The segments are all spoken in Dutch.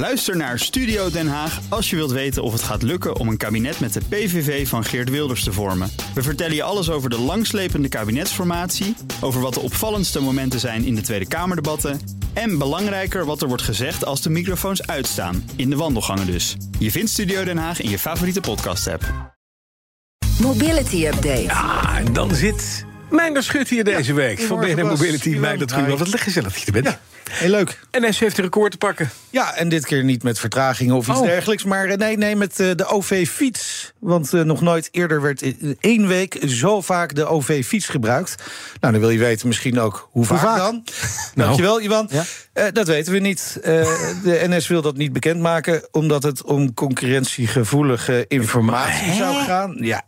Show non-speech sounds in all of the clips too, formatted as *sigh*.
Luister naar Studio Den Haag als je wilt weten of het gaat lukken om een kabinet met de PVV van Geert Wilders te vormen. We vertellen je alles over de langslepende kabinetsformatie, over wat de opvallendste momenten zijn in de Tweede Kamerdebatten en belangrijker wat er wordt gezegd als de microfoons uitstaan, in de wandelgangen dus. Je vindt Studio Den Haag in je favoriete podcast-app. Mobility Update. Ah, en dan zit Meijner Schut hier deze week. Van BNR Mobility. Truwa, wat gezellig dat je er bent. Heel leuk. NS heeft een record te pakken. Ja, en dit keer niet met vertragingen of iets Oh. dergelijks. Maar eh, nee, nee, met eh, de OV-fiets. Want eh, nog nooit eerder werd in één week zo vaak de OV-fiets gebruikt. Nou, dan wil je weten misschien ook hoe vaak, vaak? dan. *laughs* Dankjewel, Ivan. Ja. Eh, dat weten we niet. De NS wil dat niet bekendmaken... omdat het om concurrentiegevoelige informatie zou gaan. Ja.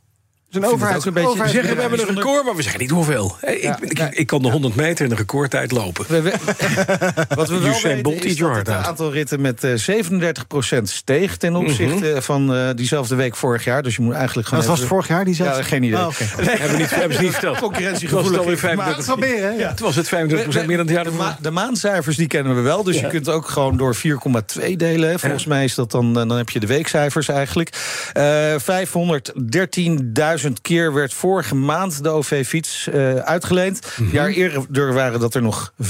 Een overheid, ook beetje- We zeggen we hebben een record, maar we zeggen niet hoeveel. Eh, Ik, Ja. ik, ik kan de 100 meter in een recordtijd lopen. We- we- *laughs* Wat we wel weten Bolt, is dat het aantal ritten met eh 37% steeg... ten opzichte Mhm. van eh, diezelfde week vorig jaar. Dus je moet eigenlijk gewoon... Dat was vorig jaar, die zelfs? Ja, geen idee. Oh, *laughs* hebben, we niet, hebben ze niet verteld. Concurrentiegevoelig Het was het alweer informatie. 35 Dat is wel meer, hè? Ja, het was het 25% meer dan het jaar de, ervoor. ma- de maancijfers die kennen we wel. Dus je kunt ook gewoon door 4,2 delen. hè. Volgens mij is dat dan, eh, dan heb je de weekcijfers eigenlijk. Eh 513.000 keer werd vorige maand de OV-fiets eh, uitgeleend. Een jaar eerder waren dat er nog 500.000.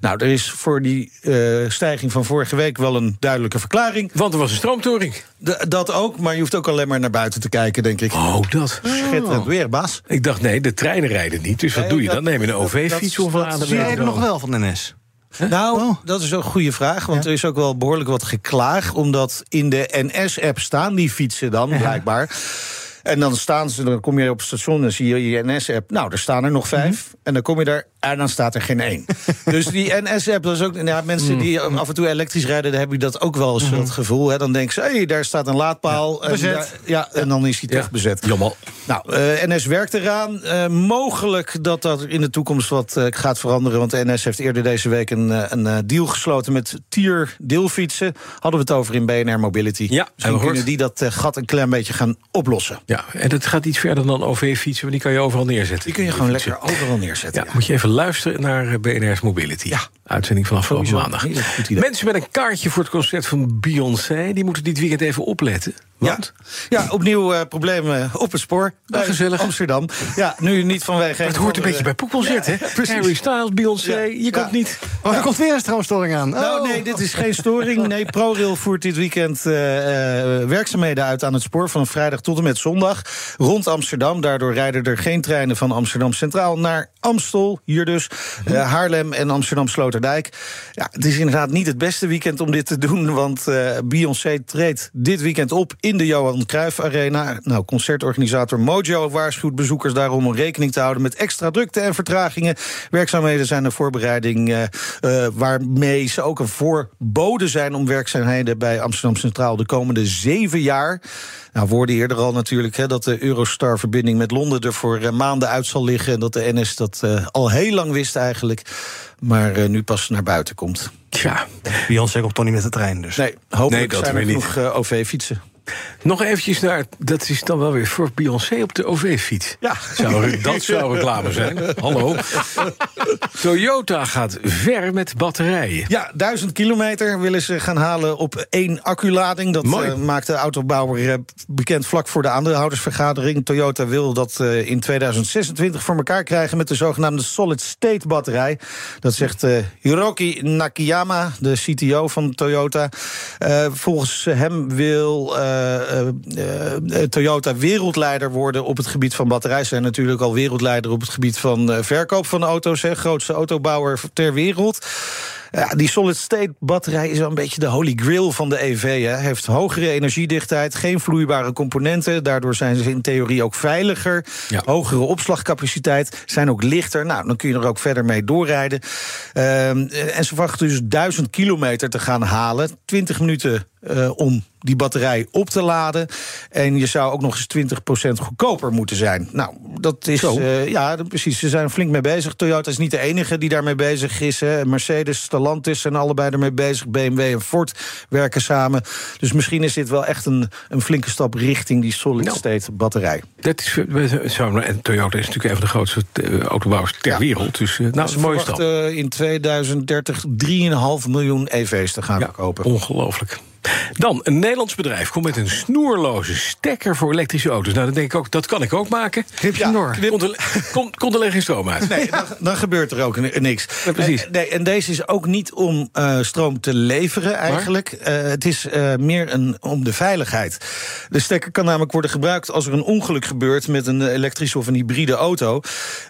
Nou, er is voor die eh, stijging van vorige week wel een duidelijke verklaring. Want er was een stroomtoring. De- dat ook, maar je hoeft ook alleen maar naar buiten te kijken, denk ik. Oh, dat. Schitterend weer, Bas. Ik dacht, nee, de treinen rijden niet. Dus wat Nee, doe je dat- dan? Neem je een OV-fiets of een dat aan de Zie je er nog wel van de NS? Nou, Oh. dat is ook een goede vraag. Want er is ook wel behoorlijk wat geklaag. Omdat in de NS-app staan die fietsen dan, blijkbaar. En dan staan ze, dan kom je op het station en zie je je NS-app. Nou, er staan er nog vijf. En dan kom je daar en dan staat er geen één. dus die NS-app, dat is ook. Ja, mensen die af en toe elektrisch rijden, dan heb je dat ook wel eens het gevoel. Hè. Dan denken ze, hé, hey, daar staat een laadpaal. en, bezet. daar- ja, en dan is die toch Ja. bezet. Jammer. Nou, eh, NS werkt eraan. Eh, mogelijk dat dat in de toekomst wat eh, gaat veranderen. Want de NS heeft eerder deze week een, een deal gesloten met Tier deelfietsen. Hadden we het over in BNR Mobility. we Misschien gehoord. kunnen die dat gat een klein beetje gaan oplossen. Ja, en het gaat iets verder dan OV-fietsen, maar die kan je overal neerzetten. Die kun je gewoon lekker overal neerzetten. Ja, moet je even luisteren naar eh, BNR's Mobility. Ja. Uitzending van afgelopen maandag. Mensen met een kaartje voor het concert van Beyoncé... die moeten dit weekend even opletten. Want Ja, opnieuw eh, problemen op het spoor. bij gezellig. Amsterdam. Ja, nu niet vanwege... het hoort een beetje bij poepconcert, hè? precies. Harry Styles, Beyoncé, Ja. je Ja. komt niet... Oh, er komt weer een stroomstoring aan. Nou, Oh. nee, dit is geen storing. Nee, ProRail voert dit weekend eh, eh, werkzaamheden uit aan het spoor... van vrijdag tot en met zondag rond Amsterdam. Daardoor rijden er geen treinen van Amsterdam Centraal naar Amstel, hier dus, eh, Haarlem en Amsterdam-Sloterdijk. Ja, het is inderdaad niet het beste weekend om dit te doen... want eh, Beyoncé treedt dit weekend op in de Johan Cruijff Arena. Nou, concertorganisator Mojo waarschuwt bezoekers daarom... om rekening te houden met extra drukte en vertragingen. Werkzaamheden zijn een voorbereiding... eh, eh, waarmee ze ook een voorbode zijn om werkzaamheden bij Amsterdam Centraal de komende zeven jaar. Nou, we hoorden eerder al natuurlijk hè, dat de Eurostar-verbinding met Londen er voor eh, maanden uit zal liggen. En dat de NS dat eh, al heel lang wist eigenlijk. Maar eh, nu pas naar buiten komt. Tja, Beyoncé komt toch niet met de trein, dus. Nee, hopelijk Nee, dat zijn er genoeg OV-fietsen. Nog eventjes naar... Dat is dan wel weer voor Beyoncé op de OV-fiets. Ja. Zou, *laughs* dat zou reclame zijn. Hallo. *laughs* Toyota gaat ver met batterijen. Ja, duizend kilometer willen ze gaan halen op één acculading. Dat eh, maakt de autobouwer eh, bekend vlak voor de aandeelhoudersvergadering. Toyota wil dat eh, in 2026 voor elkaar krijgen met de zogenaamde solid-state batterij. Dat zegt Hiroki Nakayama, de CTO van Toyota. Volgens hem wil Toyota wereldleider worden op het gebied van batterij. Ze zijn natuurlijk al wereldleider op het gebied van eh, verkoop van auto's. Hè, grootste autobouwer ter wereld. Ja, die solid-state batterij is wel een beetje de holy grail van de EV. Hè. Heeft hogere energiedichtheid, geen vloeibare componenten. Daardoor zijn ze in theorie ook veiliger. Ja. Hogere opslagcapaciteit, zijn ook lichter. Nou, dan kun je er ook verder mee doorrijden. Ehm, en ze verwachten dus 1000 kilometer te gaan halen. 20 minuten eh, om die batterij op te laden. En je zou ook nog eens 20% goedkoper moeten zijn. Nou, dat is. Eh, ja, precies. Ze zijn flink mee bezig. Toyota is niet de enige die daarmee bezig is. Hè. Mercedes Stellantis zijn allebei ermee bezig. BMW en Ford werken samen. Dus misschien is dit wel echt een, een flinke stap richting die solid-state batterij. Dat is, en Toyota is natuurlijk een van de grootste uh, autobouwers ter Ja. wereld. Dus uh, nou, dat is een mooie stap. in 2030 3,5 miljoen EV's te gaan Ja, verkopen. ongelooflijk. Dan, een Nederlands bedrijf komt met een snoerloze stekker voor elektrische auto's. Nou, dan denk ik ook, dat kan ik ook maken. Knip je hem door. Komt er, komt, er geen stroom uit. Nee, dan, dan gebeurt er ook ni- niks. Ja, precies. Eh, nee, en deze is ook niet om eh, stroom te leveren eigenlijk. Eh, het is eh, meer een, om de veiligheid. De stekker kan namelijk worden gebruikt als er een ongeluk gebeurt... met een elektrische of een hybride auto.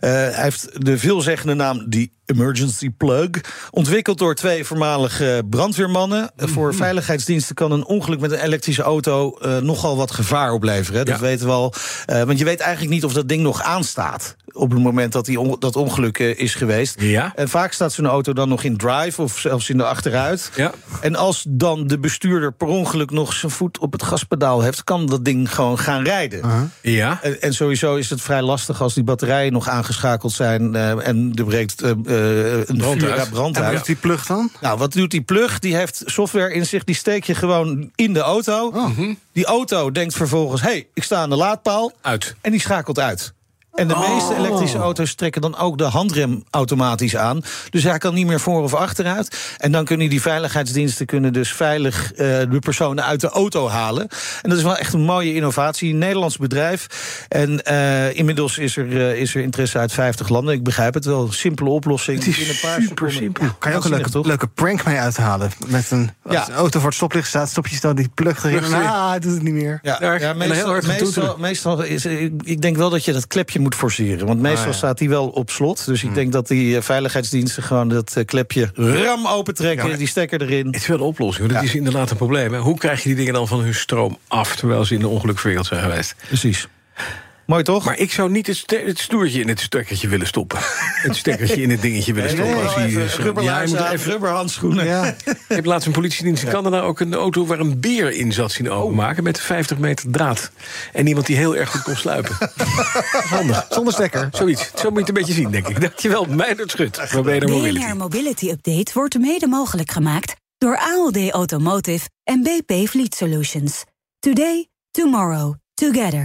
Eh, hij heeft de veelzeggende naam die Emergency Plug. Ontwikkeld door twee voormalige brandweermannen. Mhm. Voor veiligheidsdiensten kan een ongeluk met een elektrische auto... eh, nogal wat gevaar opleveren. Hè. Dat Ja. weten we al. Eh, want je weet eigenlijk niet of dat ding nog aanstaat... op het moment dat die on- dat ongeluk eh, is geweest. Ja. En vaak staat zo'n auto dan nog in drive of zelfs in de achteruit. Ja. En als dan de bestuurder per ongeluk nog zijn voet op het gaspedaal heeft... kan dat ding gewoon gaan rijden. Ja. En, en sowieso is het vrij lastig als die batterijen nog aangeschakeld zijn... eh, en er breekt een Brand vuur, uit. ja, brand En wat doet die plug dan? Nou, wat doet die plug? Die heeft software in zich, die steek je gewoon in de auto. Die auto denkt vervolgens, hé, hey, ik sta aan de laadpaal. Uit. En die schakelt uit. En de meeste elektrische auto's trekken dan ook de handrem automatisch aan. Dus hij kan niet meer voor of achteruit. En dan kunnen die veiligheidsdiensten kunnen dus veilig eh, de personen uit de auto halen. En dat is wel echt een mooie innovatie. Een Nederlands bedrijf. En eh, inmiddels is er, eh, is er interesse uit 50 landen. Ik begrijp het wel. Een simpele oplossing. Het is een paar super seconden. simpel. Ja, Kan je ook een leuke, leuke prank mee uithalen? Met een, als Ja. een auto voor het stoplicht staat, stop je snel die plug erin. Ah, hij doet het niet meer. Ja, meestal, meestal, is ik ik denk wel dat je dat klepje moet forceren. Want meestal Ah, ja. staat die wel op slot. Dus ik denk dat die eh, veiligheidsdiensten gewoon dat eh, klepje ram opentrekken, Ja. die stekker erin. Het is wel een oplossing, want het is inderdaad een probleem. Hè. Hoe krijg je die dingen dan van hun stroom af... terwijl ze in de ongelukwereld zijn geweest? Precies. Mooi toch? Maar ik zou niet het, snoertje in het stekkertje willen stoppen. *laughs* Het stekkertje in het dingetje willen stoppen. Nee, als hij is- ja, moet even rubberhandschoenen. Ja. *laughs* Ik heb laatst een politiedienst in Canada ook een auto waar een beer in zat zien Oh. openmaken met 50 meter draad. En iemand die heel erg goed kon sluipen. *laughs* Handig. Zonder stekker. Zoiets. Zo moet je het een beetje zien, denk ik. Dankjewel, Meijnerd Schut. BNR Mobility. Mobility Update wordt mede mogelijk gemaakt door ALD Automotive en BP Fleet Solutions. Today, tomorrow, together.